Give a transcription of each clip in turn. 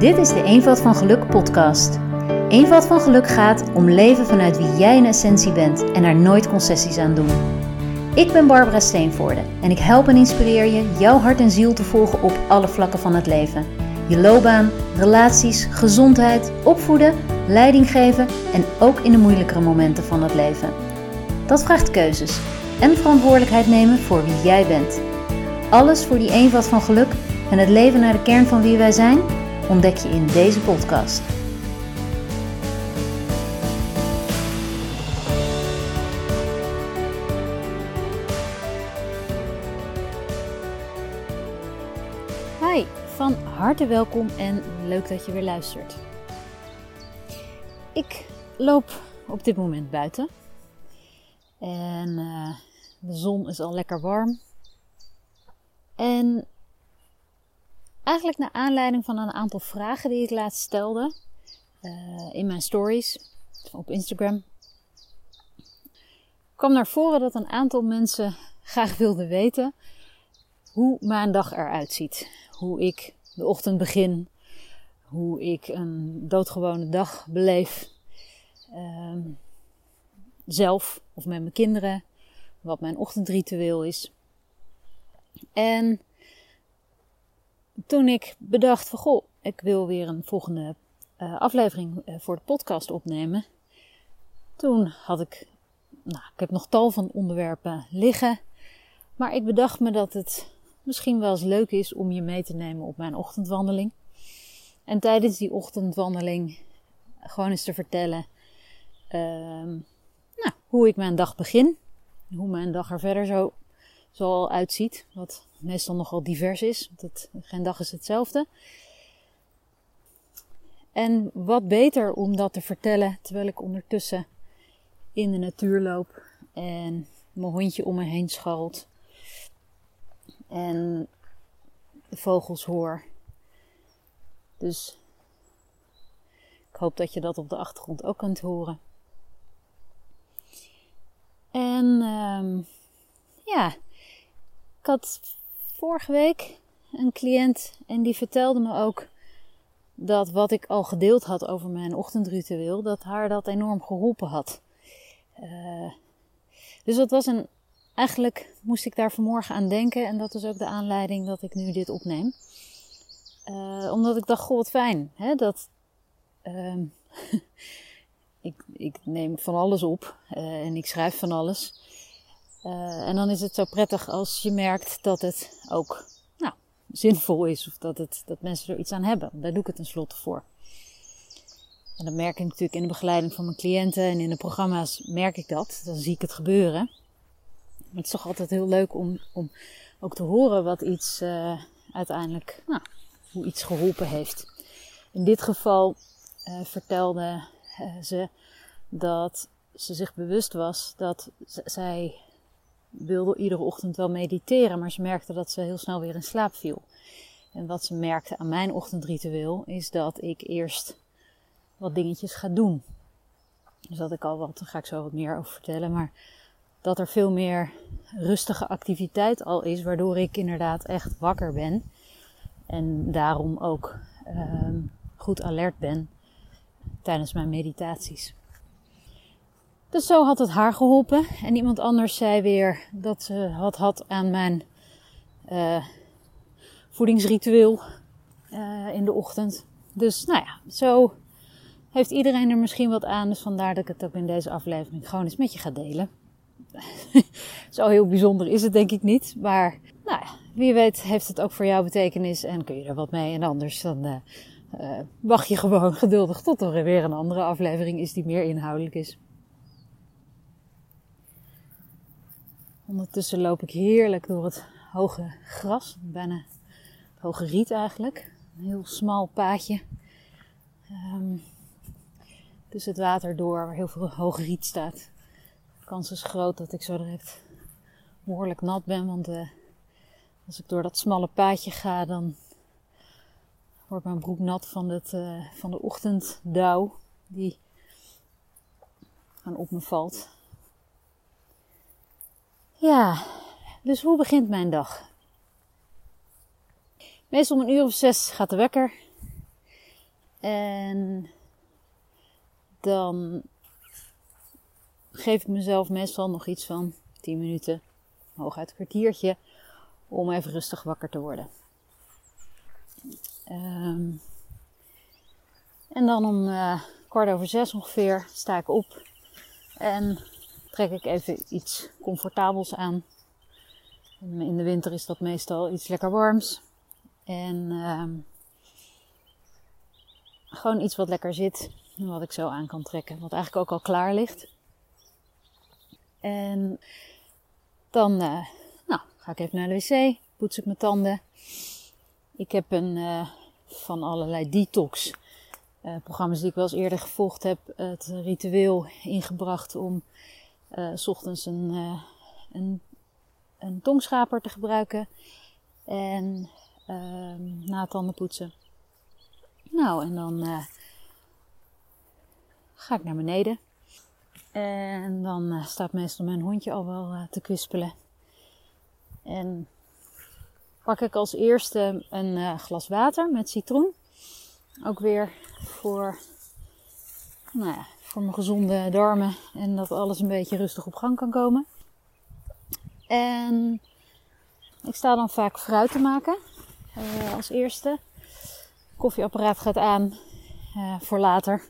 Dit is de Eenvoud van Geluk podcast. Eenvoud van Geluk gaat om leven vanuit wie jij in essentie bent en er nooit concessies aan doen. Ik ben Barbara Steenvoorde en ik help en inspireer je jouw hart en ziel te volgen op alle vlakken van het leven. Je loopbaan, relaties, gezondheid, opvoeden, leiding geven en ook in de moeilijkere momenten van het leven. Dat vraagt keuzes en verantwoordelijkheid nemen voor wie jij bent. Alles voor die eenvoud van geluk en het leven naar de kern van wie wij zijn, ontdek je in deze podcast. Hi, van harte welkom en leuk dat je weer luistert. Ik loop op dit moment buiten en uh, de zon is al lekker warm. En eigenlijk naar aanleiding van een aantal vragen die ik laatst stelde uh, in mijn stories op Instagram, kwam naar voren dat een aantal mensen graag wilden weten hoe mijn dag eruit ziet. Hoe ik de ochtend begin, hoe ik een doodgewone dag beleef. Uh, zelf of met mijn kinderen, wat mijn ochtendritueel is. En toen ik bedacht van goh, ik wil weer een volgende uh, aflevering uh, voor de podcast opnemen. Toen had ik, nou, ik heb nog tal van onderwerpen liggen. Maar ik bedacht me dat het misschien wel eens leuk is om je mee te nemen op mijn ochtendwandeling. En tijdens die ochtendwandeling gewoon eens te vertellen uh, nou, hoe ik mijn dag begin. Hoe mijn dag er verder zo, zo al uitziet. Wat meestal nogal divers is. Want het, geen dag is hetzelfde. En wat beter om dat te vertellen terwijl ik ondertussen in de natuur loop en mijn hondje om me heen scharrelt en de vogels hoor. Dus ik hoop dat je dat op de achtergrond ook kunt horen. En um, ja, ik had vorige week een cliënt en die vertelde me ook dat wat ik al gedeeld had over mijn ochtendritueel, dat haar dat enorm geholpen had. Uh, dus dat was een. Eigenlijk moest ik daar vanmorgen aan denken en dat is ook de aanleiding dat ik nu dit opneem. Uh, omdat ik dacht, goh, wat fijn. Hè, dat, uh, ik, ik, neem van alles op uh, en ik schrijf van alles. Uh, en dan is het zo prettig als je merkt dat het ook nou, zinvol is of dat, het, dat mensen er iets aan hebben. Daar doe ik het tenslotte voor. En dat merk ik natuurlijk in de begeleiding van mijn cliënten en in de programma's merk ik dat. Dan zie ik het gebeuren. Maar het is toch altijd heel leuk om, om ook te horen wat iets uh, uiteindelijk, nou, hoe iets geholpen heeft. In dit geval uh, vertelde ze dat ze zich bewust was dat zij wilde iedere ochtend wel mediteren, maar ze merkte dat ze heel snel weer in slaap viel. En wat ze merkte aan mijn ochtendritueel is dat ik eerst wat dingetjes ga doen. Dus dat ik al wat, daar ga ik zo wat meer over vertellen, maar dat er veel meer rustige activiteit al is, waardoor ik inderdaad echt wakker ben. En daarom ook uh, goed alert ben tijdens mijn meditaties. Dus zo had het haar geholpen. En iemand anders zei weer dat ze had had aan mijn uh, voedingsritueel uh, in de ochtend. Dus nou ja, zo heeft iedereen er misschien wat aan. Dus vandaar dat ik het ook in deze aflevering gewoon eens met je ga delen. zo heel bijzonder is het denk ik niet. Maar nou ja, wie weet heeft het ook voor jou betekenis en kun je er wat mee. En anders dan uh, wacht je gewoon geduldig tot er weer een andere aflevering is die meer inhoudelijk is. Ondertussen loop ik heerlijk door het hoge gras, bijna het hoge riet eigenlijk. Een heel smal paadje. Um, tussen het water door, waar heel veel hoge riet staat. De kans is groot dat ik zo direct behoorlijk nat ben, want uh, als ik door dat smalle paadje ga, dan wordt mijn broek nat van, het, uh, van de ochtenddauw die aan op me valt. Ja, dus hoe begint mijn dag? Meestal om een uur of zes gaat de wekker. En dan geef ik mezelf meestal nog iets van 10 minuten, hooguit een kwartiertje, om even rustig wakker te worden. Ehm, en dan om uh, kwart over zes ongeveer sta ik op en trek ik even iets comfortabels aan. In de winter is dat meestal iets lekker warms. En ehm, gewoon iets wat lekker zit wat ik zo aan kan trekken. Wat eigenlijk ook al klaar ligt. En dan uh, nou, ga ik even naar de wc, poets ik mijn tanden. Ik heb een uh, van allerlei detox uh, programma's die ik wel eens eerder gevolgd heb, het ritueel ingebracht om s ochtends een, een, een tongschaper te gebruiken. En ehm, na tanden poetsen. Nou, en dan ga ik naar beneden. En dan staat meestal mijn hondje al wel te kwispelen. En pak ik als eerste een glas water met citroen. Ook weer voor, nou ja, voor mijn gezonde darmen en dat alles een beetje rustig op gang kan komen. En ik sta dan vaak fruit te maken als eerste. Koffieapparaat gaat aan voor later.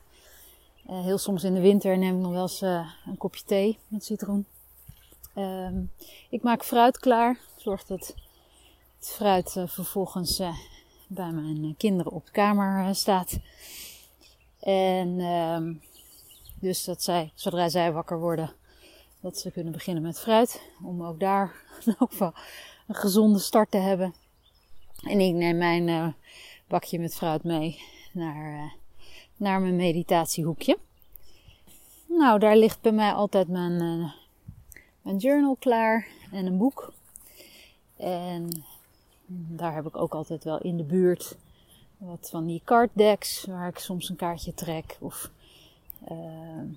Uh, heel soms in de winter neem ik nog wel eens een kopje thee met citroen. Uh, ik maak fruit klaar. Zorg dat het fruit vervolgens bij mijn kinderen op de kamer staat. En ehm, dus dat zij, zodra zij wakker worden, dat ze kunnen beginnen met fruit. Om ook daar ook wel een gezonde start te hebben. En ik neem mijn bakje met fruit mee naar naar mijn meditatiehoekje. Nou, daar ligt bij mij altijd mijn, uh, mijn journal klaar en een boek. En daar heb ik ook altijd wel in de buurt wat van die card decks waar ik soms een kaartje trek. Of, uh,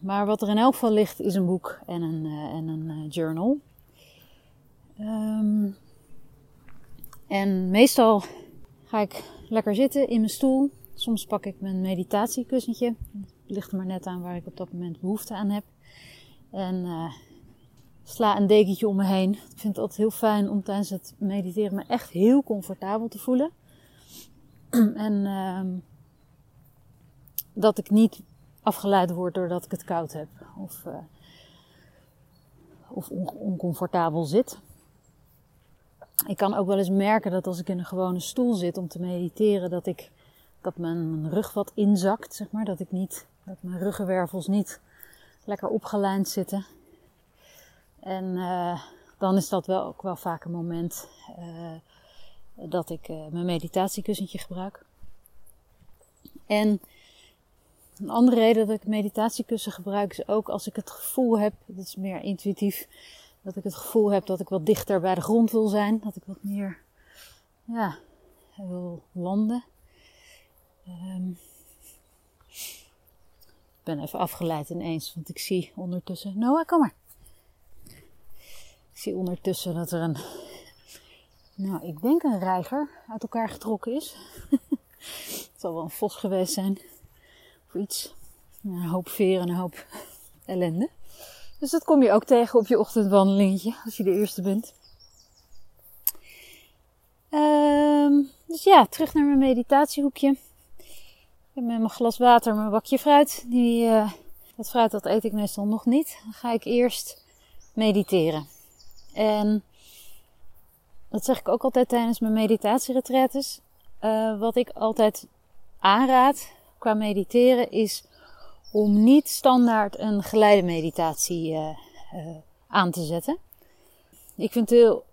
maar wat er in elk geval ligt is een boek en een, uh, en een journal. Um, en meestal ga ik lekker zitten in mijn stoel Soms pak ik mijn meditatiekussentje. Het ligt er maar net aan waar ik op dat moment behoefte aan heb. En sla een dekentje om me heen. Ik vind het altijd heel fijn om tijdens het mediteren me echt heel comfortabel te voelen. en uh, dat ik niet afgeleid word doordat ik het koud heb. Of, uh, of on oncomfortabel zit. Ik kan ook wel eens merken dat als ik in een gewone stoel zit om te mediteren, dat ik dat mijn, rug wat inzakt, zeg maar. Dat ik niet, dat mijn ruggenwervels niet lekker opgelijnd zitten. En uh, dan is dat wel ook wel vaak een moment uh, dat ik mijn meditatiekussentje gebruik. En een andere reden dat ik meditatiekussen gebruik is ook als ik het gevoel heb, dat is meer intuïtief, dat ik het gevoel heb dat ik wat dichter bij de grond wil zijn. Dat ik wat meer, ja, wil landen. Um, ik ben even afgeleid ineens, want ik zie ondertussen. Noah, kom maar. Ik zie ondertussen dat er een. Nou, ik denk een reiger uit elkaar getrokken is. het zal wel een vos geweest zijn. Iets. Een hoop veren en een hoop ellende. Dus dat kom je ook tegen op je ochtendwandelingetje, als je de eerste bent. Um, dus ja, terug naar mijn meditatiehoekje heb met mijn glas water mijn bakje fruit. Die, uh, dat fruit dat eet ik meestal nog niet. Dan ga ik eerst mediteren. En dat zeg ik ook altijd tijdens mijn meditatieretretes. Uh, wat ik altijd aanraad qua mediteren is om niet standaard een geleide meditatie uh, aan te zetten. Ik vind het heel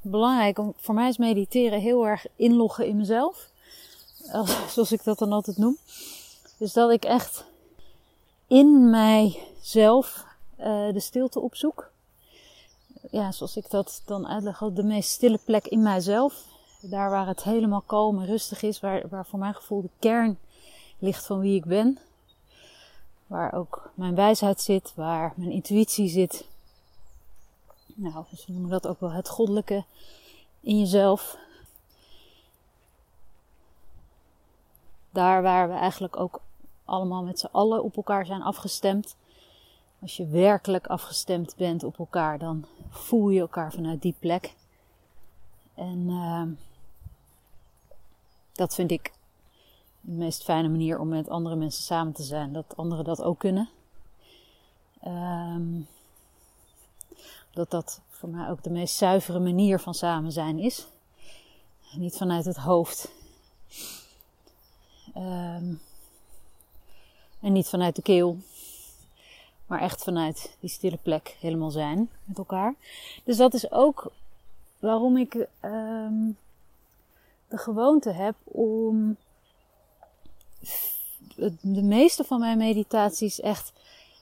belangrijk om, voor mij is mediteren heel erg inloggen in mezelf. zoals ik dat dan altijd noem. Dus dat ik echt in mijzelf de stilte opzoek. Ja, zoals ik dat dan uitleg, de meest stille plek in mijzelf. Daar waar het helemaal kalm en rustig is, waar, waar voor mijn gevoel de kern ligt van wie ik ben. Waar ook mijn wijsheid zit, waar mijn intuïtie zit. Nou, ze noemen dat ook wel het goddelijke in jezelf Daar waar we eigenlijk ook allemaal met z'n allen op elkaar zijn afgestemd. Als je werkelijk afgestemd bent op elkaar, dan voel je elkaar vanuit die plek. En uh, dat vind ik de meest fijne manier om met andere mensen samen te zijn. Dat anderen dat ook kunnen. Um, dat dat voor mij ook de meest zuivere manier van samen zijn is. Niet vanuit het hoofd. Um, en niet vanuit de keel. Maar echt vanuit die stille plek helemaal zijn met elkaar. Dus dat is ook waarom ik um, de gewoonte heb om de meeste van mijn meditaties echt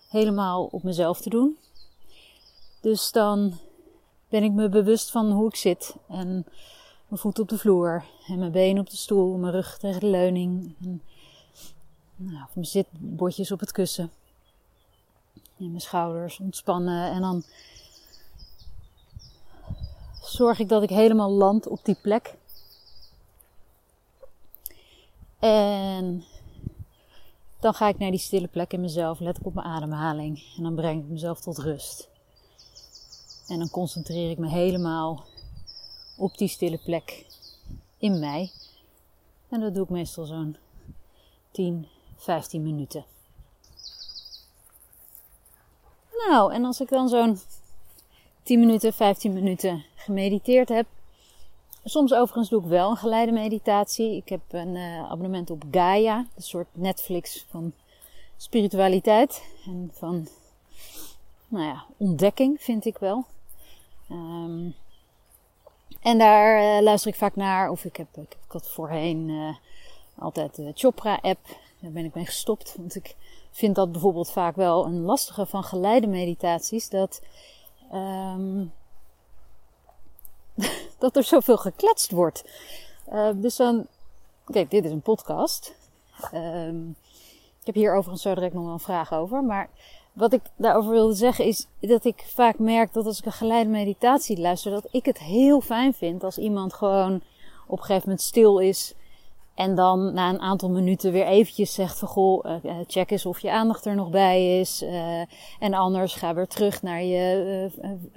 helemaal op mezelf te doen. Dus dan ben ik me bewust van hoe ik zit. En mijn voet op de vloer. En mijn benen op de stoel. Mijn rug tegen de leuning. Nou, mijn zitbordjes op het kussen. En mijn schouders ontspannen. En dan zorg ik dat ik helemaal land op die plek. En dan ga ik naar die stille plek in mezelf, let ik op mijn ademhaling en dan breng ik mezelf tot rust. En dan concentreer ik me helemaal op die stille plek in mij. En dat doe ik meestal zo'n 10, 15 minuten. Nou, en als ik dan zo'n 10 minuten, 15 minuten gemediteerd heb. Soms overigens doe ik wel een geleide meditatie. Ik heb een uh, abonnement op Gaia, een soort Netflix van spiritualiteit en van nou ja, ontdekking, vind ik wel. Um, en daar uh, luister ik vaak naar. Of ik heb, ik, had voorheen uh, altijd de Chopra-app. Daar ben ik mee gestopt. Want ik vind dat bijvoorbeeld vaak wel een lastige van geleide meditaties. Dat, um, dat er zoveel gekletst wordt. Uh, dus dan, kijk, dit is een podcast. Um, ik heb hier overigens zo direct nog wel een vraag over. Maar wat ik daarover wilde zeggen is dat ik vaak merk dat als ik een geleide meditatie luister, dat ik het heel fijn vind als iemand gewoon op een gegeven moment stil is. En dan na een aantal minuten weer eventjes zegt van goh, uh, check eens of je aandacht er nog bij is. Uh, en anders ga weer terug naar je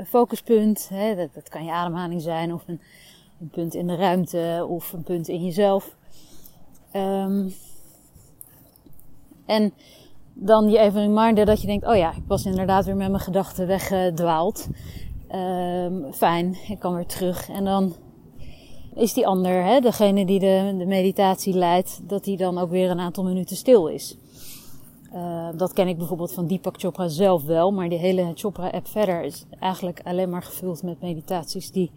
focuspunt. Dat, kan je ademhaling zijn of een, punt in de ruimte of een punt in jezelf. Um, en dan je even reminder dat je denkt, oh ja, ik was inderdaad weer met mijn gedachten weggedwaald. Um, fijn, ik kan weer terug. En dan is die ander, hè, degene die de, meditatie leidt, dat die dan ook weer een aantal minuten stil is. Uh, dat ken ik bijvoorbeeld van Deepak Chopra zelf wel, maar die hele Chopra-app verder is eigenlijk alleen maar gevuld met meditaties die,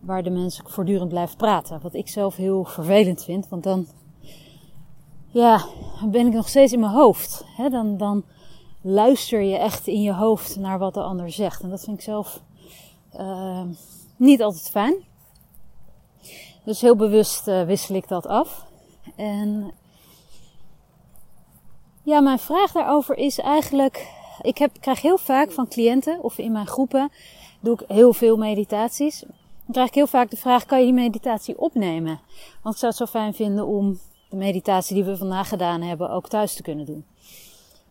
waar de mensen voortdurend blijven praten. Wat ik zelf heel vervelend vind, want dan ja, ben ik nog steeds in mijn hoofd. Hè? Dan, dan luister je echt in je hoofd naar wat de ander zegt. En dat vind ik zelf uh, niet altijd fijn. Dus heel bewust uh, wissel ik dat af. En ja, mijn vraag daarover is eigenlijk. Ik heb, krijg heel vaak van cliënten of in mijn groepen doe ik heel veel meditaties. Dan krijg ik heel vaak de vraag: kan je die meditatie opnemen? Want ik zou het zo fijn vinden om de meditatie die we vandaag gedaan hebben ook thuis te kunnen doen.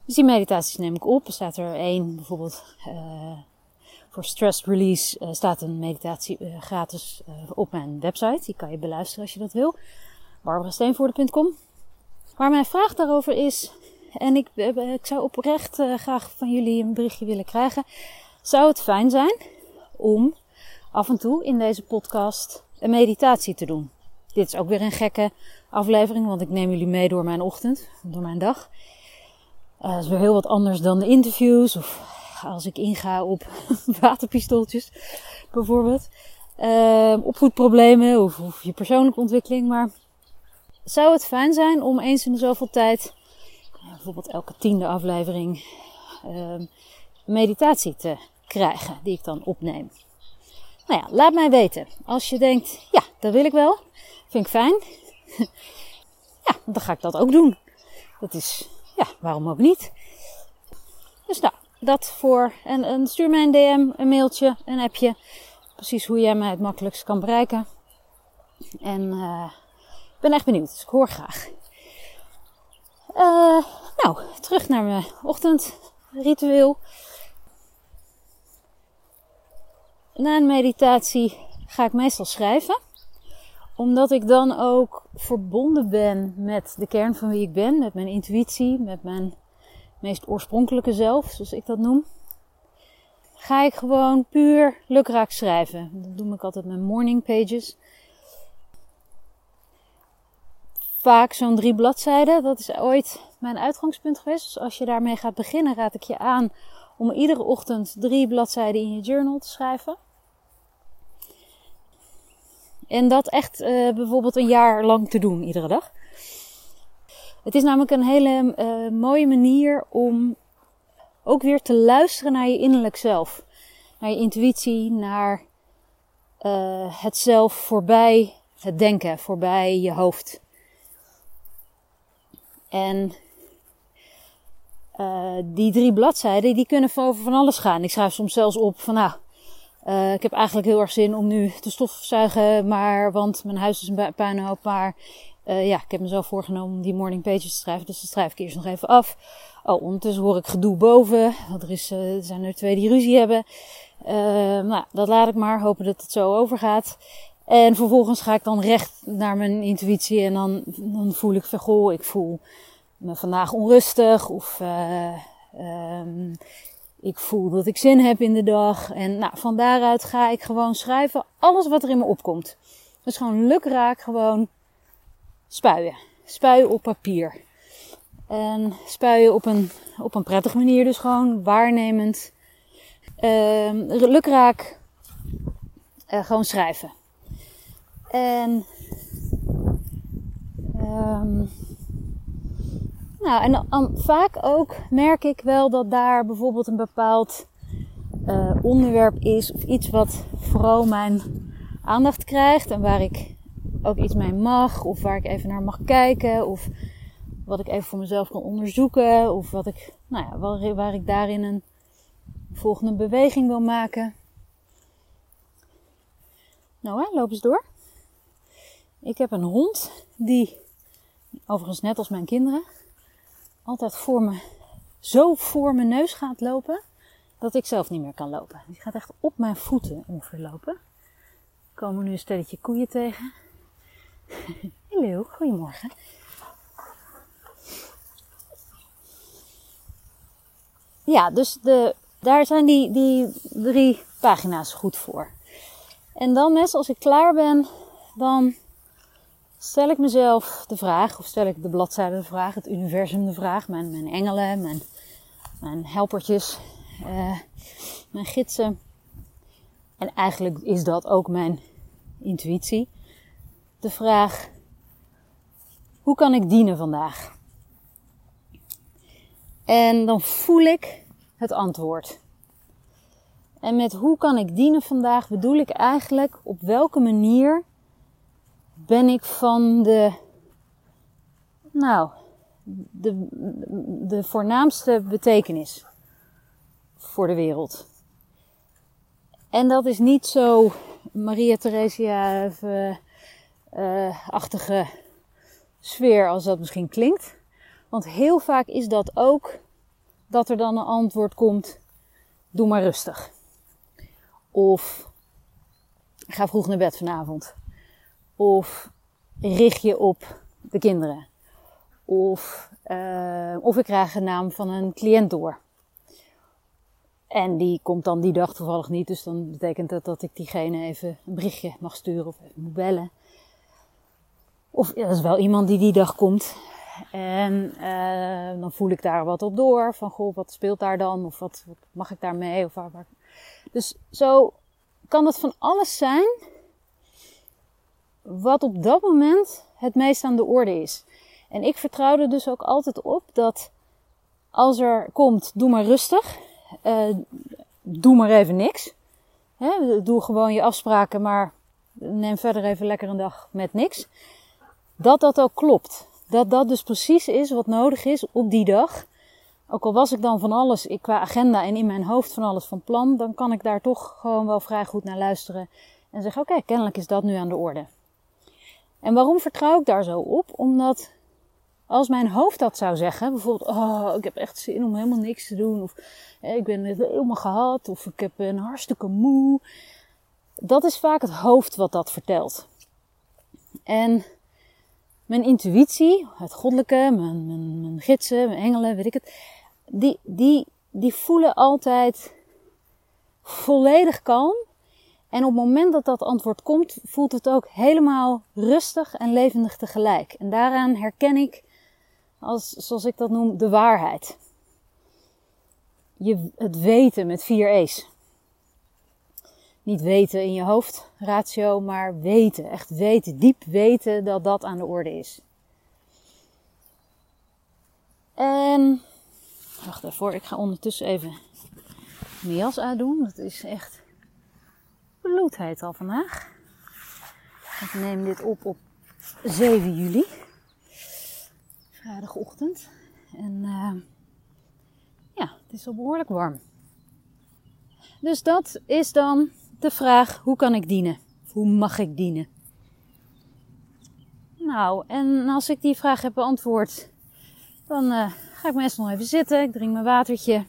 Dus die meditaties neem ik op. Er staat er één bijvoorbeeld uh, stress release uh, staat een meditatie uh, gratis op mijn website. Die kan je beluisteren als je dat wil. barbarasteenvoorde.com Maar mijn vraag daarover is, en ik, ik zou oprecht graag van jullie een berichtje willen krijgen. Zou het fijn zijn om af en toe in deze podcast een meditatie te doen? Dit is ook weer een gekke aflevering, want ik neem jullie mee door mijn ochtend, door mijn dag. Uh, dat is weer heel wat anders dan de interviews of als ik inga op waterpistooltjes bijvoorbeeld. Uh, opvoedproblemen of, of je persoonlijke ontwikkeling. Maar zou het fijn zijn om eens in de zoveel tijd, bijvoorbeeld elke tiende aflevering, uh, meditatie te krijgen die ik dan opneem? Nou ja, laat mij weten. Als je denkt, ja, dat wil ik wel. Vind ik fijn. ja, dan ga ik dat ook doen. Dat is, ja, waarom ook niet? Dus nou, dat voor. En, stuur mij een DM, een mailtje, een appje. Precies hoe jij mij het makkelijkst kan bereiken. En uh, ik ben echt benieuwd, dus ik hoor graag. Uh, nou, terug naar mijn ochtendritueel. Na een meditatie ga ik meestal schrijven. Omdat ik dan ook verbonden ben met de kern van wie ik ben. Met mijn intuïtie, met mijn meest oorspronkelijke zelf, zoals ik dat noem. Ga ik gewoon puur lukraak schrijven. Dat doe ik altijd met morning pages. Vaak zo'n drie bladzijden. Dat is ooit mijn uitgangspunt geweest. Dus als je daarmee gaat beginnen, raad ik je aan om iedere ochtend drie bladzijden in je journal te schrijven. En dat echt uh, bijvoorbeeld een jaar lang te doen, iedere dag. Het is namelijk een hele uh, mooie manier om ook weer te luisteren naar je innerlijk zelf. Naar je intuïtie, naar uh, het zelf voorbij het denken, voorbij je hoofd. En uh, die drie bladzijden, die kunnen over van alles gaan. Ik schrijf soms zelfs op van nou, ik heb eigenlijk heel erg zin om nu te stofzuigen, maar, want mijn huis is een puinhoop. Maar uh, ja, ik heb mezelf voorgenomen om die morning pages te schrijven, dus dat schrijf ik eerst nog even af. Oh, ondertussen hoor ik gedoe boven, want er, is, er zijn er twee die ruzie hebben. nou, dat laat ik maar, hopen dat het zo overgaat. En vervolgens ga ik dan recht naar mijn intuïtie en dan, dan voel ik van, goh, ik voel me vandaag onrustig of um, ik voel dat ik zin heb in de dag. En nou, van daaruit ga ik gewoon schrijven alles wat er in me opkomt. Dus gewoon lukraak gewoon spuien. Spuien op papier. En spuien op een, op een prettige manier, dus gewoon waarnemend. Uh, lukraak uh, gewoon schrijven. En, um, nou, en vaak ook merk ik wel dat daar bijvoorbeeld een bepaald uh, onderwerp is of iets wat vooral mijn aandacht krijgt en waar ik ook iets mee mag of waar ik even naar mag kijken of wat ik even voor mezelf kan onderzoeken of wat ik, nou ja, waar, ik daarin een volgende beweging wil maken. Nou, hè, loop eens door. Ik heb een hond die, overigens net als mijn kinderen, altijd voor me, zo voor mijn neus gaat lopen dat ik zelf niet meer kan lopen. Die gaat echt op mijn voeten ongeveer lopen. Komen nu een stelletje koeien tegen. Hallo, goedemorgen. Ja, dus de, daar zijn die, die drie pagina's goed voor. En dan, mes, als ik klaar ben, dan stel ik mezelf de vraag, of stel ik de bladzijde de vraag, het universum de vraag, mijn, mijn engelen, mijn, mijn helpertjes, uh, mijn gidsen. En eigenlijk is dat ook mijn intuïtie. De vraag: hoe kan ik dienen vandaag? En dan voel ik het antwoord. En met hoe kan ik dienen vandaag bedoel ik eigenlijk op welke manier ben ik van de, nou, de, de voornaamste betekenis voor de wereld. En dat is niet zo Maria Theresia-achtige uh, sfeer als dat misschien klinkt. Want heel vaak is dat ook dat er dan een antwoord komt: doe maar rustig. Of ga vroeg naar bed vanavond. Of richt je op de kinderen. Of, uh, of ik krijg een naam van een cliënt door. En die komt dan die dag toevallig niet. Dus dan betekent dat dat ik diegene even een berichtje mag sturen of moet bellen. Of dat is wel iemand die die dag komt. En uh, dan voel ik daar wat op door. Van goh, wat speelt daar dan? Of wat, mag ik daarmee? Of waar. Dus zo kan het van alles zijn wat op dat moment het meest aan de orde is. En ik vertrouw er dus ook altijd op dat als er komt, doe maar rustig. Uh, doe maar even niks. Doe gewoon je afspraken, maar neem verder even lekker een dag met niks. Dat dat ook klopt. Dat dat dus precies is wat nodig is op die dag. Ook al was ik dan van alles ik, qua agenda en in mijn hoofd van alles van plan, dan kan ik daar toch gewoon wel vrij goed naar luisteren. En zeggen: Oké, kennelijk is dat nu aan de orde. En waarom vertrouw ik daar zo op? Omdat Als mijn hoofd dat zou zeggen, bijvoorbeeld, oh, ik heb echt zin om helemaal niks te doen, of ik ben het helemaal gehad, of ik heb een hartstikke moe. Dat is vaak het hoofd wat dat vertelt. En mijn intuïtie, het goddelijke, mijn, mijn, mijn gidsen, mijn engelen, weet ik het, die, die, die voelen altijd volledig kalm. En op het moment dat dat antwoord komt, voelt het ook helemaal rustig en levendig tegelijk. En daaraan herken ik, als, zoals ik dat noem, de waarheid. Je, het weten met vier E's. Niet weten in je hoofd, ratio, maar weten. Echt weten, diep weten dat dat aan de orde is. En, wacht even ik ga ondertussen even mijn jas uitdoen. Dat is echt bloedheet al vandaag. Ik neem dit op op 7 juli. Vrijdagochtend. En uh, ja, het is al behoorlijk warm. Dus dat is dan de vraag: hoe kan ik dienen? Hoe mag ik dienen? Nou, en als ik die vraag heb beantwoord, dan uh, ga ik meestal even zitten. Ik drink mijn watertje.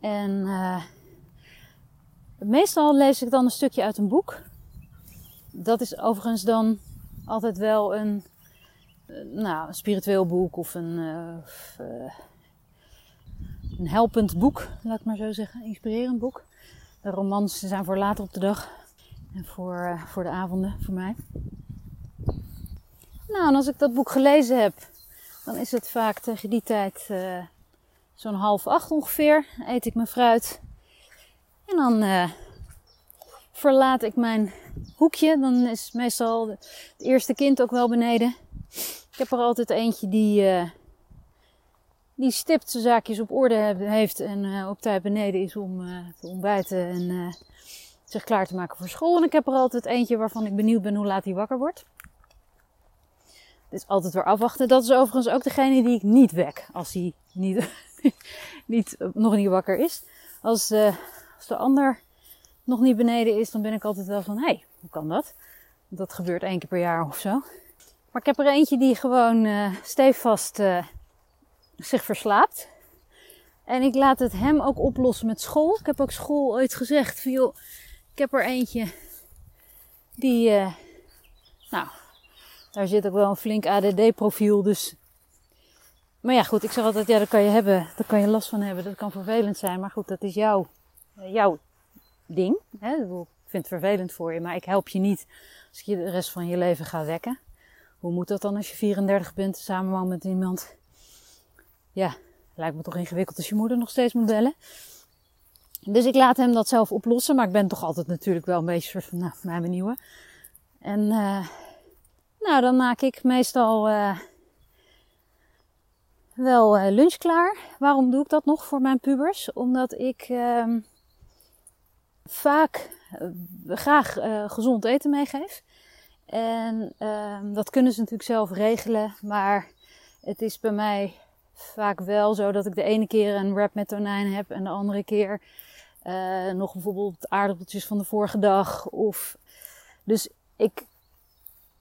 En uh, meestal lees ik dan een stukje uit een boek. Dat is overigens dan altijd wel een, eh, nou, een spiritueel boek of een, uh, een helpend boek, laat ik maar zo zeggen. Een inspirerend boek. De romans zijn voor later op de dag en voor, voor de avonden voor mij. Nou, en als ik dat boek gelezen heb, dan is het vaak tegen die tijd zo'n half acht ongeveer. Eet ik mijn fruit. En dan uh, verlaat ik mijn hoekje. Dan is meestal het eerste kind ook wel beneden. Ik heb er altijd eentje die, die stipt zijn zaakjes op orde heeft en uh, op tijd beneden is om te ontbijten en zich klaar te maken voor school. En ik heb er altijd eentje waarvan ik benieuwd ben hoe laat hij wakker wordt. Is altijd weer afwachten. Dat is overigens ook degene die ik niet wek als hij niet, niet, nog niet wakker is. Als, als de ander nog niet beneden is, dan ben ik altijd wel van, hé, hey, hoe kan dat? Dat gebeurt één keer per jaar of zo. Maar ik heb er eentje die gewoon stevast zich verslaapt. En ik laat het hem ook oplossen met school. Ik heb ook school ooit gezegd van, joh, ik heb er eentje die, uh, nou, daar zit ook wel een flink ADD-profiel, dus... Maar ja, goed, ik zeg altijd, ja, dat kan je hebben, daar kan je last van hebben, dat kan vervelend zijn. Maar goed, dat is jouw, jouw ding. Hè? Ik vind het vervelend voor je, maar ik help je niet als je de rest van je leven gaat wekken. Hoe moet dat dan als je 34 bent, samen met iemand? Ja, lijkt me toch ingewikkeld als je moeder nog steeds moet bellen. Dus ik laat hem dat zelf oplossen, maar ik ben toch altijd natuurlijk wel een beetje soort van, nou, mijn benieuwen. En uh, nou, dan maak ik meestal uh, wel uh, lunch klaar. Waarom doe ik dat nog voor mijn pubers? Omdat ik uh, vaak graag gezond eten meegeef. En uh, dat kunnen ze natuurlijk zelf regelen. Maar het is bij mij vaak wel zo dat ik de ene keer een wrap met tonijn heb en de andere keer uh, nog bijvoorbeeld aardappeltjes van de vorige dag. Of, dus ik,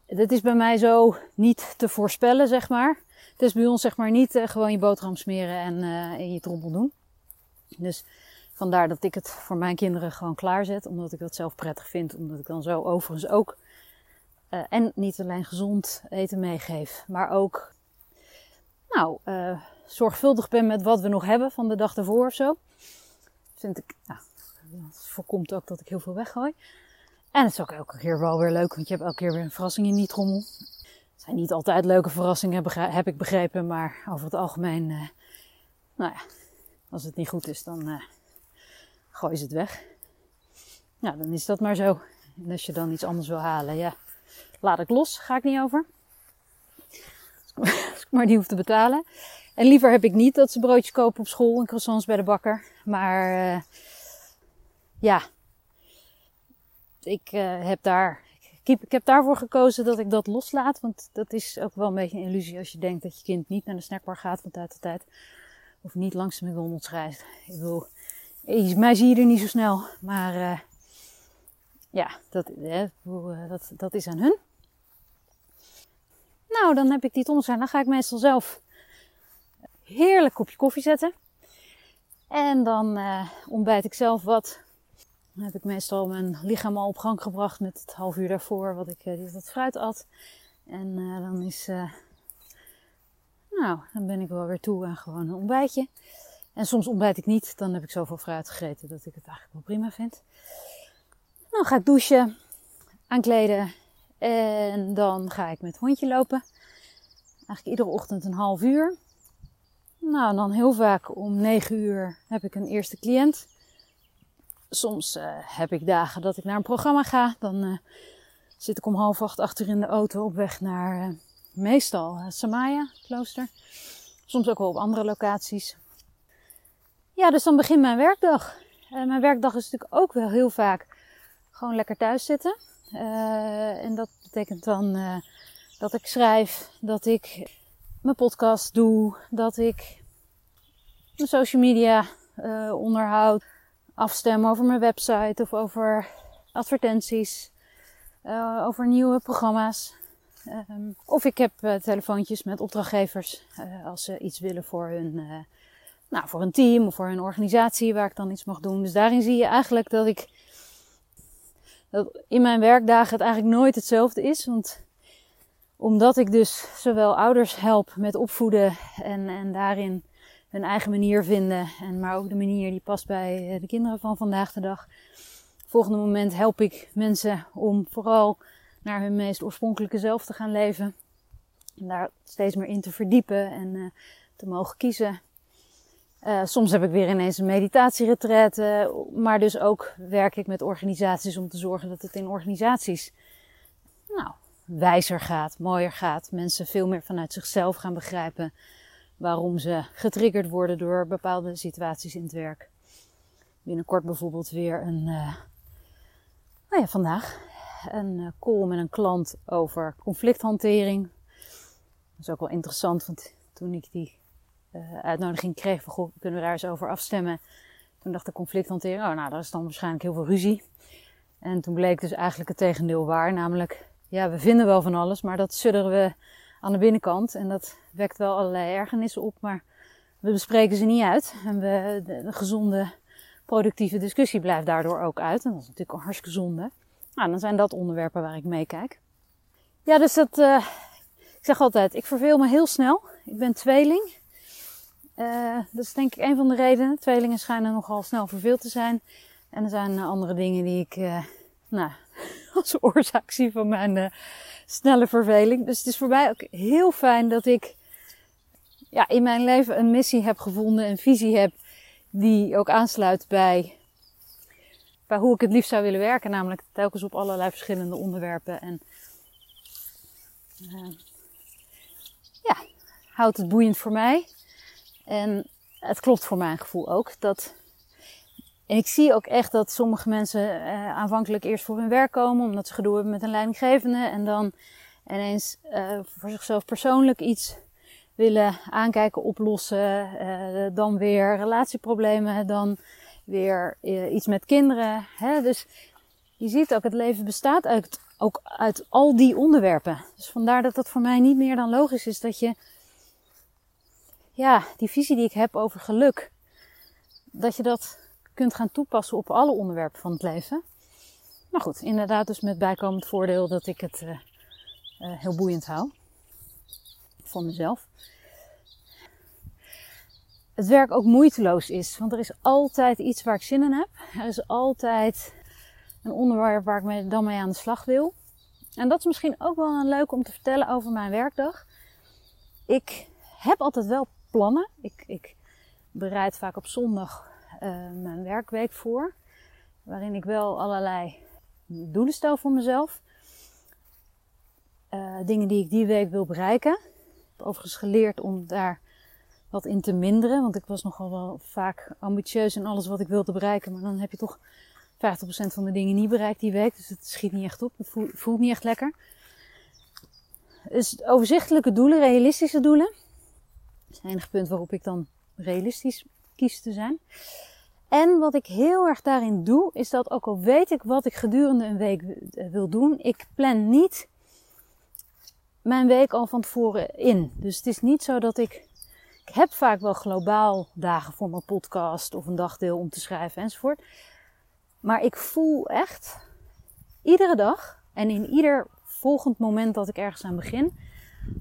dit is bij mij zo niet te voorspellen, zeg maar. Het is bij ons zeg maar niet uh, gewoon je boterham smeren en in je trommel doen. Dus Vandaar dat ik het voor mijn kinderen gewoon klaarzet. Omdat ik dat zelf prettig vind. Omdat ik dan zo overigens ook. En niet alleen gezond eten meegeef. Maar ook. Nou, uh, zorgvuldig ben met wat we nog hebben van de dag ervoor of zo. Vind ik. Nou, dat voorkomt ook dat ik heel veel weggooi. En het is ook elke keer wel weer leuk. Want je hebt elke keer weer een verrassing in die trommel. Het zijn niet altijd leuke verrassingen, heb ik begrepen. Maar over het algemeen. Uh, nou ja, als het niet goed is, dan gooi ze het weg. Nou, dan is dat maar zo. En als je dan iets anders wil halen, ja, laat ik los. Ga ik niet over. Maar niet hoef te betalen. En liever heb ik niet dat ze broodjes kopen op school en croissants bij de bakker. Maar uh, ja, ik uh, heb daar. Ik heb daarvoor gekozen dat ik dat loslaat. Want dat is ook wel een beetje een illusie als je denkt dat je kind niet naar de snackbar gaat van tijd tot tijd. Of niet langs de McDonald's reist. Ik wil mij zie je er niet zo snel. Maar uh, ja, dat, dat, dat is aan hun. Nou, dan heb ik die tondelzaag. Dan ga ik meestal zelf heerlijk kopje koffie zetten. En dan uh, ontbijt ik zelf wat. Dan heb ik meestal mijn lichaam al op gang gebracht met het half uur daarvoor wat ik uh, dat fruit at. En uh, dan is, nou, dan ben ik wel weer toe aan gewoon een ontbijtje. En soms ontbijt ik niet, dan heb ik zoveel fruit gegeten dat ik het eigenlijk wel prima vind. Dan ga ik douchen, aankleden en dan ga ik met het hondje lopen. Eigenlijk iedere ochtend een half uur. Nou, dan heel vaak om 9 uur heb ik een eerste cliënt. Soms uh, heb ik dagen dat ik naar een programma ga. Dan uh, zit ik om half acht achter in de auto op weg naar uh, meestal Samaya, klooster. Soms ook wel op andere locaties. Ja, dus dan begint mijn werkdag. mijn werkdag is natuurlijk ook wel heel vaak gewoon lekker thuis zitten. En dat betekent dan dat ik schrijf, dat ik mijn podcast doe, dat ik mijn social media uh, onderhoud, afstem over mijn website of over advertenties, over nieuwe programma's. Um, of ik heb telefoontjes met opdrachtgevers als ze iets willen voor hun, nou, voor een team of voor een organisatie waar ik dan iets mag doen. Dus daarin zie je eigenlijk dat ik dat in mijn werkdagen het eigenlijk nooit hetzelfde is. Want omdat ik dus zowel ouders help met opvoeden en, en daarin hun eigen manier vinden. En maar ook de manier die past bij eh, de kinderen van vandaag de dag. Volgende moment help ik mensen om vooral naar hun meest oorspronkelijke zelf te gaan leven. En daar steeds meer in te verdiepen en uh, te mogen kiezen. Uh, soms heb ik weer ineens een meditatieretreat. maar dus ook werk ik met organisaties om te zorgen dat het in organisaties nou, wijzer gaat, mooier gaat. Mensen veel meer vanuit zichzelf gaan begrijpen waarom ze getriggerd worden door bepaalde situaties in het werk. Binnenkort bijvoorbeeld weer een, uh, nou ja, vandaag een uh, call met een klant over conflicthantering. Dat is ook wel interessant, want toen ik die uh, uitnodiging kreeg van, goh, kunnen we daar eens over afstemmen? Toen dacht ik conflicthantering, oh nou, daar is dan waarschijnlijk heel veel ruzie. En toen bleek dus eigenlijk het tegendeel waar, namelijk ja, we vinden wel van alles, maar dat sudderen we aan de binnenkant. En dat wekt wel allerlei ergernissen op, maar we bespreken ze niet uit. En we, de, gezonde, productieve discussie blijft daardoor ook uit. En dat is natuurlijk een hartstikke zonde. Nou, dan zijn dat onderwerpen waar ik meekijk. Ja, dus dat, uh, ik zeg altijd, ik verveel me heel snel. Ik ben tweeling. Uh, dat is denk ik een van de redenen. Tweelingen schijnen nogal snel verveeld te zijn. En er zijn andere dingen die ik, uh, nou, als oorzaak zie van mijn snelle verveling. Dus het is voor mij ook heel fijn dat ik ja, in mijn leven een missie heb gevonden, een visie heb die ook aansluit bij, bij hoe ik het liefst zou willen werken. Namelijk telkens op allerlei verschillende onderwerpen. En ja, houdt het boeiend voor mij. En het klopt voor mijn gevoel ook dat en ik zie ook echt dat sommige mensen uh, aanvankelijk eerst voor hun werk komen, omdat ze gedoe hebben met een leidinggevende. En dan ineens uh, voor zichzelf persoonlijk iets willen aankijken, oplossen. Uh, dan weer relatieproblemen, dan weer iets met kinderen. Hè? Dus je ziet ook, het leven bestaat uit, ook uit al die onderwerpen. Dus vandaar dat het voor mij niet meer dan logisch is dat je, ja, die visie die ik heb over geluk, dat je dat kunt gaan toepassen op alle onderwerpen van het leven. Maar goed, inderdaad dus met bijkomend voordeel dat ik het uh, uh, heel boeiend hou. Van mezelf. Het werk ook moeiteloos is. Want er is altijd iets waar ik zin in heb. Er is altijd een onderwerp waar ik dan mee aan de slag wil. En dat is misschien ook wel een leuk om te vertellen over mijn werkdag. Ik heb altijd wel plannen. Ik, ik bereid vaak op zondag uh, mijn werkweek voor. Waarin ik wel allerlei doelen stel voor mezelf. Uh, dingen die ik die week wil bereiken. Ik heb overigens geleerd om daar wat in te minderen. Want ik was nogal wel vaak ambitieus in alles wat ik wilde bereiken. Maar dan heb je toch 50% van de dingen niet bereikt die week. Dus het schiet niet echt op. Het voelt, voelt niet echt lekker. Dus overzichtelijke doelen, realistische doelen. Het enige punt waarop ik dan realistisch kies te zijn. En wat ik heel erg daarin doe, is dat ook al weet ik wat ik gedurende een week wil doen, ik plan niet mijn week al van tevoren in. Dus het is niet zo dat ik. Ik heb vaak wel globaal dagen voor mijn podcast of een dagdeel om te schrijven enzovoort. Maar ik voel echt iedere dag en in ieder volgend moment dat ik ergens aan begin,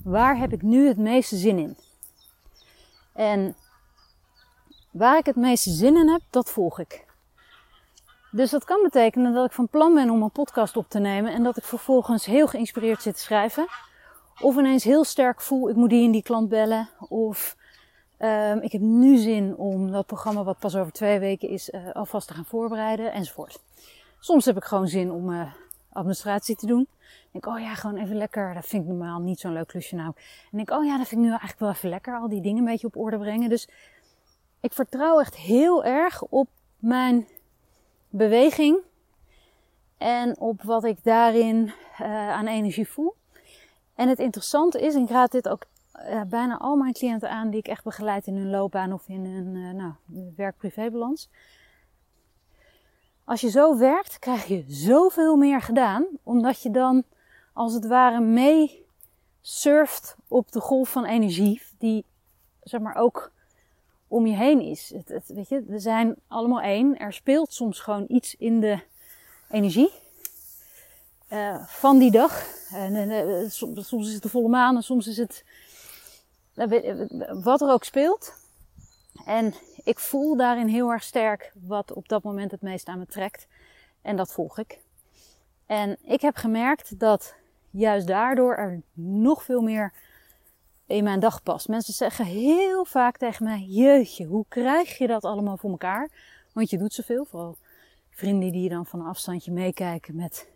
waar heb ik nu het meeste zin in? En waar ik het meeste zin in heb, dat volg ik. Dus dat kan betekenen dat ik van plan ben om een podcast op te nemen en dat ik vervolgens heel geïnspireerd zit te schrijven. Of ineens heel sterk voel, ik moet die en die klant bellen. Of um, ik heb nu zin om dat programma wat pas over twee weken is uh, alvast te gaan voorbereiden enzovoort. Soms heb ik gewoon zin om uh, administratie te doen. Ik denk, oh ja, gewoon even lekker. Dat vind ik normaal niet zo'n leuk klusje nou. En denk, oh ja, dat vind ik nu eigenlijk wel even lekker. Al die dingen een beetje op orde brengen. Dus ik vertrouw echt heel erg op mijn beweging. En op wat ik daarin uh, aan energie voel. En het interessante is, ik raad dit ook uh, bijna al mijn cliënten aan die ik echt begeleid in hun loopbaan of in hun uh, nou, werk-privébalans. Als je zo werkt, krijg je zoveel meer gedaan, omdat je dan als het ware mee surft op de golf van energie die zeg maar ook om je heen is. Het, weet je, we zijn allemaal één. Er speelt soms gewoon iets in de energie uh, van die dag. En, en soms, soms, is het de volle maan en soms is het wat er ook speelt. En ik voel daarin heel erg sterk wat op dat moment het meest aan me trekt. En dat volg ik. En ik heb gemerkt dat juist daardoor er nog veel meer in mijn dag past. Mensen zeggen heel vaak tegen mij: Jeetje, hoe krijg je dat allemaal voor elkaar? Want je doet zoveel. Vooral vrienden die dan van een afstandje meekijken met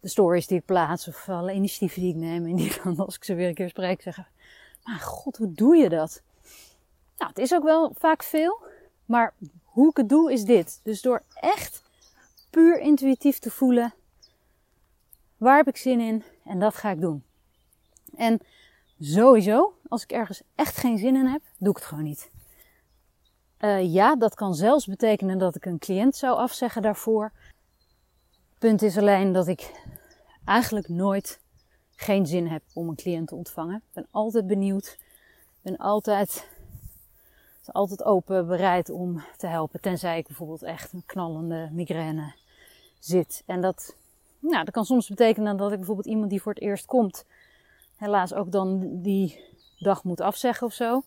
de stories die ik plaats of alle initiatieven die ik neem. En die dan, als ik ze weer een keer spreek, zeggen: Maar god, hoe doe je dat? Nou, het is ook wel vaak veel, maar hoe ik het doe is dit. Dus door echt puur intuïtief te voelen, waar heb ik zin in en dat ga ik doen. En sowieso, als ik ergens echt geen zin in heb, doe ik het gewoon niet. Uh, ja, dat kan zelfs betekenen dat ik een cliënt zou afzeggen daarvoor. Punt is alleen dat ik eigenlijk nooit geen zin heb om een cliënt te ontvangen. Ik ben altijd benieuwd. ben altijd altijd open, bereid om te helpen. Tenzij ik bijvoorbeeld echt een knallende migraine zit. En dat, nou, dat kan soms betekenen dat ik bijvoorbeeld iemand die voor het eerst komt, helaas ook dan die dag moet afzeggen of zo.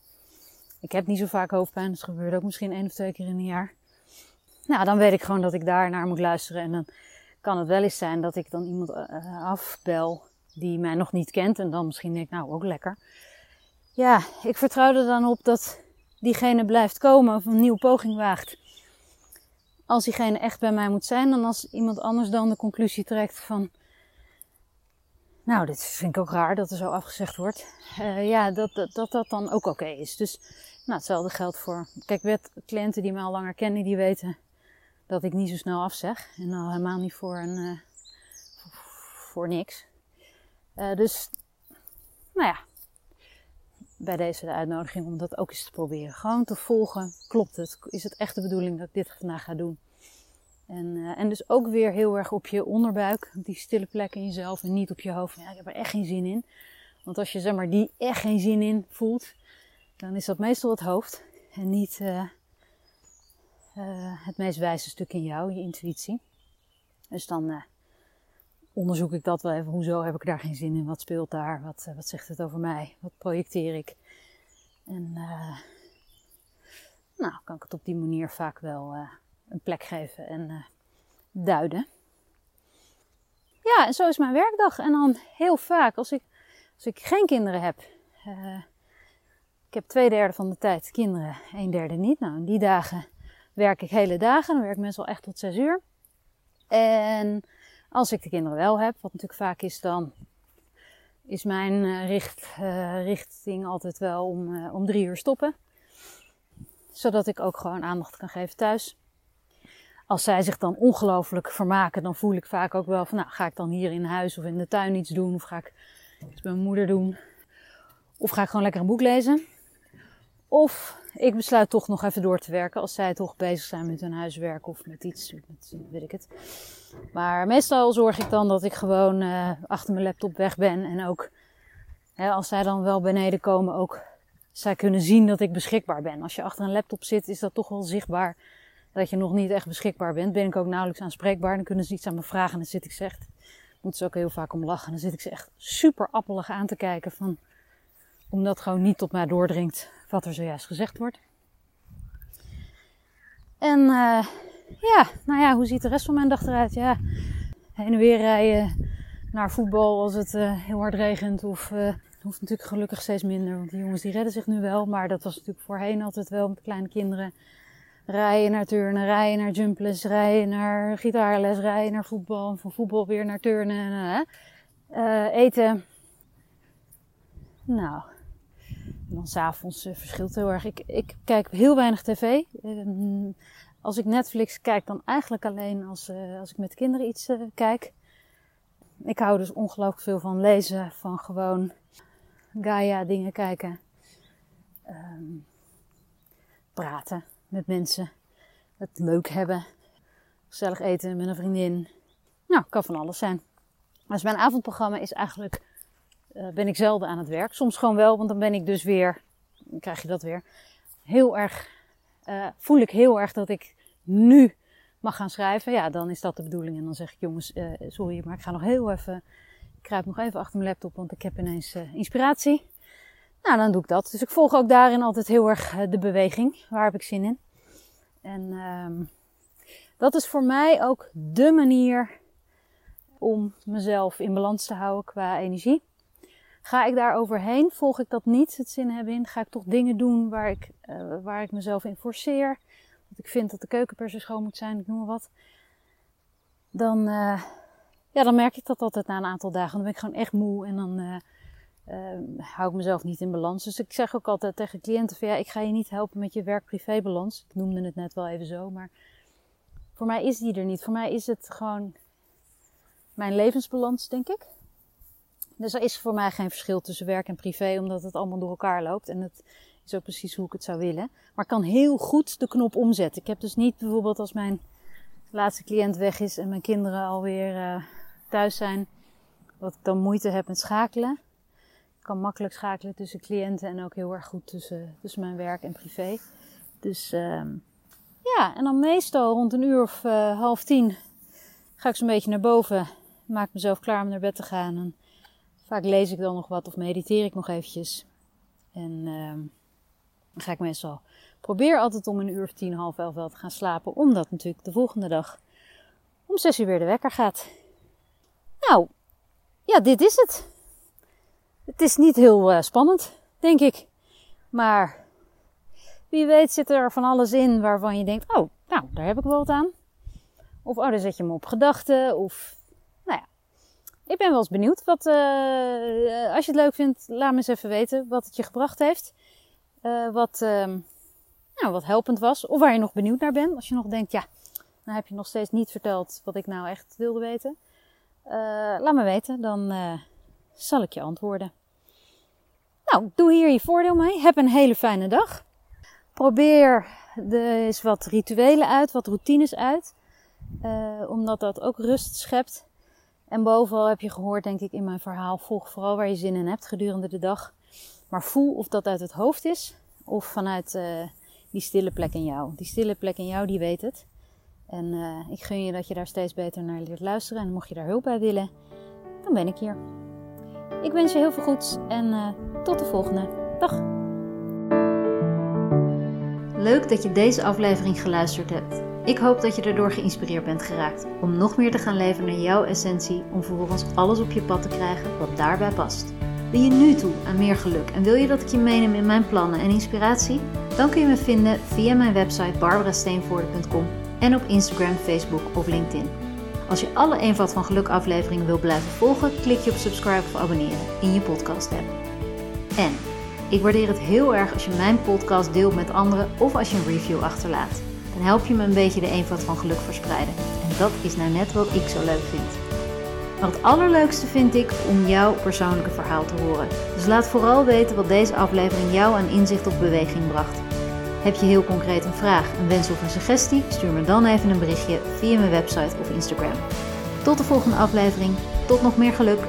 Ik heb niet zo vaak hoofdpijn, dat gebeurt ook misschien één of twee keer in een jaar. Nou, dan weet ik gewoon dat ik daar naar moet luisteren. En dan kan het wel eens zijn dat ik dan iemand uh, afbel die mij nog niet kent. En dan misschien denk ik, nou ook lekker. Ja, ik vertrouw er dan op dat diegene blijft komen of een nieuwe poging waagt. Als diegene echt bij mij moet zijn, dan als iemand anders dan de conclusie trekt van. Nou, dit vind ik ook raar dat er zo afgezegd wordt. Uh, ja, dat, dat, dat, dan ook oké is. Dus nou, hetzelfde geldt voor. Kijk, wet, cliënten die mij al langer kennen, die weten dat ik niet zo snel afzeg. En al helemaal niet voor, een, uh, voor niks. Uh, dus, nou ja, bij deze de uitnodiging om dat ook eens te proberen. Gewoon te volgen. Klopt het? Is het echt de bedoeling dat ik dit vandaag ga doen? En, uh, en dus ook weer heel erg op je onderbuik, die stille plek in jezelf en niet op je hoofd. Ja, ik heb er echt geen zin in. Want als je zeg maar die echt geen zin in voelt, dan is dat meestal het hoofd en niet uh, uh, het meest wijze stuk in jou, je intuïtie. Dus dan onderzoek ik dat wel even. Hoezo heb ik daar geen zin in? Wat speelt daar? Wat, eh, wat zegt het over mij? Wat projecteer ik? En uh, nou, kan ik het op die manier vaak wel uh, een plek geven en duiden. Ja, en zo is mijn werkdag. En dan heel vaak, als ik, als ik geen kinderen heb. ik heb twee derde van de tijd kinderen, een derde niet. Nou, in die dagen werk ik hele dagen. Dan werk ik meestal echt tot zes uur. En als ik de kinderen wel heb, wat natuurlijk vaak is, dan is mijn richt, uh, richting altijd wel om, uh, om drie uur stoppen. Zodat ik ook gewoon aandacht kan geven thuis. Als zij zich dan ongelooflijk vermaken, dan voel ik vaak ook wel van, nou, ga ik dan hier in huis of in de tuin iets doen? Of ga ik iets bij mijn moeder doen? Of ga ik gewoon lekker een boek lezen? Of ik besluit toch nog even door te werken als zij toch bezig zijn met hun huiswerk of met iets, met, weet ik het. Maar meestal zorg ik dan dat ik gewoon uh, achter mijn laptop weg ben en ook hè, als zij dan wel beneden komen, ook zij kunnen zien dat ik beschikbaar ben. Als je achter een laptop zit, is dat toch wel zichtbaar dat je nog niet echt beschikbaar bent. Ben ik ook nauwelijks aanspreekbaar. Dan kunnen ze iets aan me vragen en dan zit ik ze echt, moeten ze ook heel vaak om lachen. Dan zit ik ze echt super appelig aan te kijken van, omdat gewoon niet tot mij doordringt wat er zojuist gezegd wordt. En uh, ja, nou ja, hoe ziet de rest van mijn dag eruit? Ja, heen en weer rijden naar voetbal als het uh, heel hard regent. Of uh, hoeft natuurlijk gelukkig steeds minder, want die jongens die redden zich nu wel. Maar dat was natuurlijk voorheen altijd wel met kleine kinderen. Rijden naar turnen, rijden naar jumples, rijden naar gitaarles, rijden naar voetbal. En van voetbal weer naar turnen. Eten. Nou, en dan s'avonds uh, verschilt heel erg. Ik, ik kijk heel weinig tv. Uh, als ik Netflix kijk, dan eigenlijk alleen als, uh, als ik met kinderen iets kijk. Ik hou dus ongelooflijk veel van lezen, van gewoon Gaia dingen kijken. Um, praten met mensen. Het leuk hebben. Gezellig eten met een vriendin. Nou, kan van alles zijn. Dus mijn avondprogramma is eigenlijk, uh, ben ik zelden aan het werk. Soms gewoon wel, want dan ben ik dus weer, dan krijg je dat weer, heel erg, uh, voel ik heel erg dat ik nu mag gaan schrijven. Ja, dan is dat de bedoeling. En dan zeg ik, jongens, uh, sorry, maar ik ga nog heel even, ik kruip nog even achter mijn laptop, want ik heb ineens inspiratie. Nou, dan doe ik dat. Dus ik volg ook daarin altijd heel erg de beweging. Waar heb ik zin in? En um, dat is voor mij ook de manier om mezelf in balans te houden qua energie. Ga ik daar overheen, volg ik dat niet, het zin hebben in, ga ik toch dingen doen waar ik, uh, waar ik mezelf in forceer. Dat ik vind dat de keuken per se schoon moet zijn, ik noem maar wat. Dan, uh, ja, dan merk ik dat altijd na een aantal dagen. Dan ben ik gewoon echt moe en dan uh, hou ik mezelf niet in balans. Dus ik zeg ook altijd tegen cliënten van ja, ik ga je niet helpen met je werk-privé balans. Ik noemde het net wel even zo, maar voor mij is die er niet. Voor mij is het gewoon mijn levensbalans, denk ik. Dus er is voor mij geen verschil tussen werk en privé, omdat het allemaal door elkaar loopt. En het is ook precies hoe ik het zou willen. Maar ik kan heel goed de knop omzetten. Ik heb dus niet bijvoorbeeld als mijn laatste cliënt weg is en mijn kinderen alweer uh, thuis zijn, dat ik dan moeite heb met schakelen kan makkelijk schakelen tussen cliënten en ook heel erg goed tussen, tussen mijn werk en privé. Dus uh, ja, en dan meestal rond een uur of uh, half tien ga ik zo'n beetje naar boven. Maak mezelf klaar om naar bed te gaan. En vaak lees ik dan nog wat of mediteer ik nog eventjes. En uh, dan ga ik meestal probeer altijd om een uur of tien, half elf wel te gaan slapen. Omdat natuurlijk de volgende dag om zes uur weer de wekker gaat. Nou, ja, dit is het. Het is niet heel uh, spannend, denk ik. Maar wie weet zit er van alles in waarvan je denkt: oh, nou, daar heb ik wel wat aan. Of oh, daar zet je me op gedachten. Of. Ik ben wel eens benieuwd. Wat, uh, als je het leuk vindt, laat me eens even weten wat het je gebracht heeft. Uh, wat, nou, wat helpend was. Of waar je nog benieuwd naar bent. Als je nog denkt: ja, nou heb je nog steeds niet verteld wat ik nou echt wilde weten. laat me weten, dan zal ik je antwoorden. Nou, doe hier je voordeel mee. Heb een hele fijne dag. Probeer er eens wat rituelen uit, wat routines uit. Omdat dat ook rust schept. En bovenal heb je gehoord, denk ik, in mijn verhaal. Volg vooral waar je zin in hebt gedurende de dag. Maar voel of dat uit het hoofd is of vanuit uh, die stille plek in jou. Die stille plek in jou, die weet het. En uh, ik gun je dat je daar steeds beter naar leert luisteren. En mocht je daar hulp bij willen, dan ben ik hier. Ik wens je heel veel goeds en uh, tot de volgende. Dag! Leuk dat je deze aflevering geluisterd hebt. Ik hoop dat je erdoor geïnspireerd bent geraakt om nog meer te gaan leven naar jouw essentie, om vervolgens alles op je pad te krijgen wat daarbij past. Ben je nu toe aan meer geluk en wil je dat ik je meeneem in mijn plannen en inspiratie? Dan kun je me vinden via mijn website barbarasteenvoorde.com en op Instagram, Facebook of LinkedIn. Als je alle Eenvoud van Geluk afleveringen wil blijven volgen, klik je op subscribe of abonneren in je podcast app. En ik waardeer het heel erg als je mijn podcast deelt met anderen of als je een review achterlaat. Help je me een beetje de eenvoud van geluk verspreiden. En dat is nou net wat ik zo leuk vind. Maar het allerleukste vind ik om jouw persoonlijke verhaal te horen. Dus laat vooral weten wat deze aflevering jou aan inzicht of beweging bracht. Heb je heel concreet een vraag, een wens of een suggestie? Stuur me dan even een berichtje via mijn website of Instagram. Tot de volgende aflevering. Tot nog meer geluk.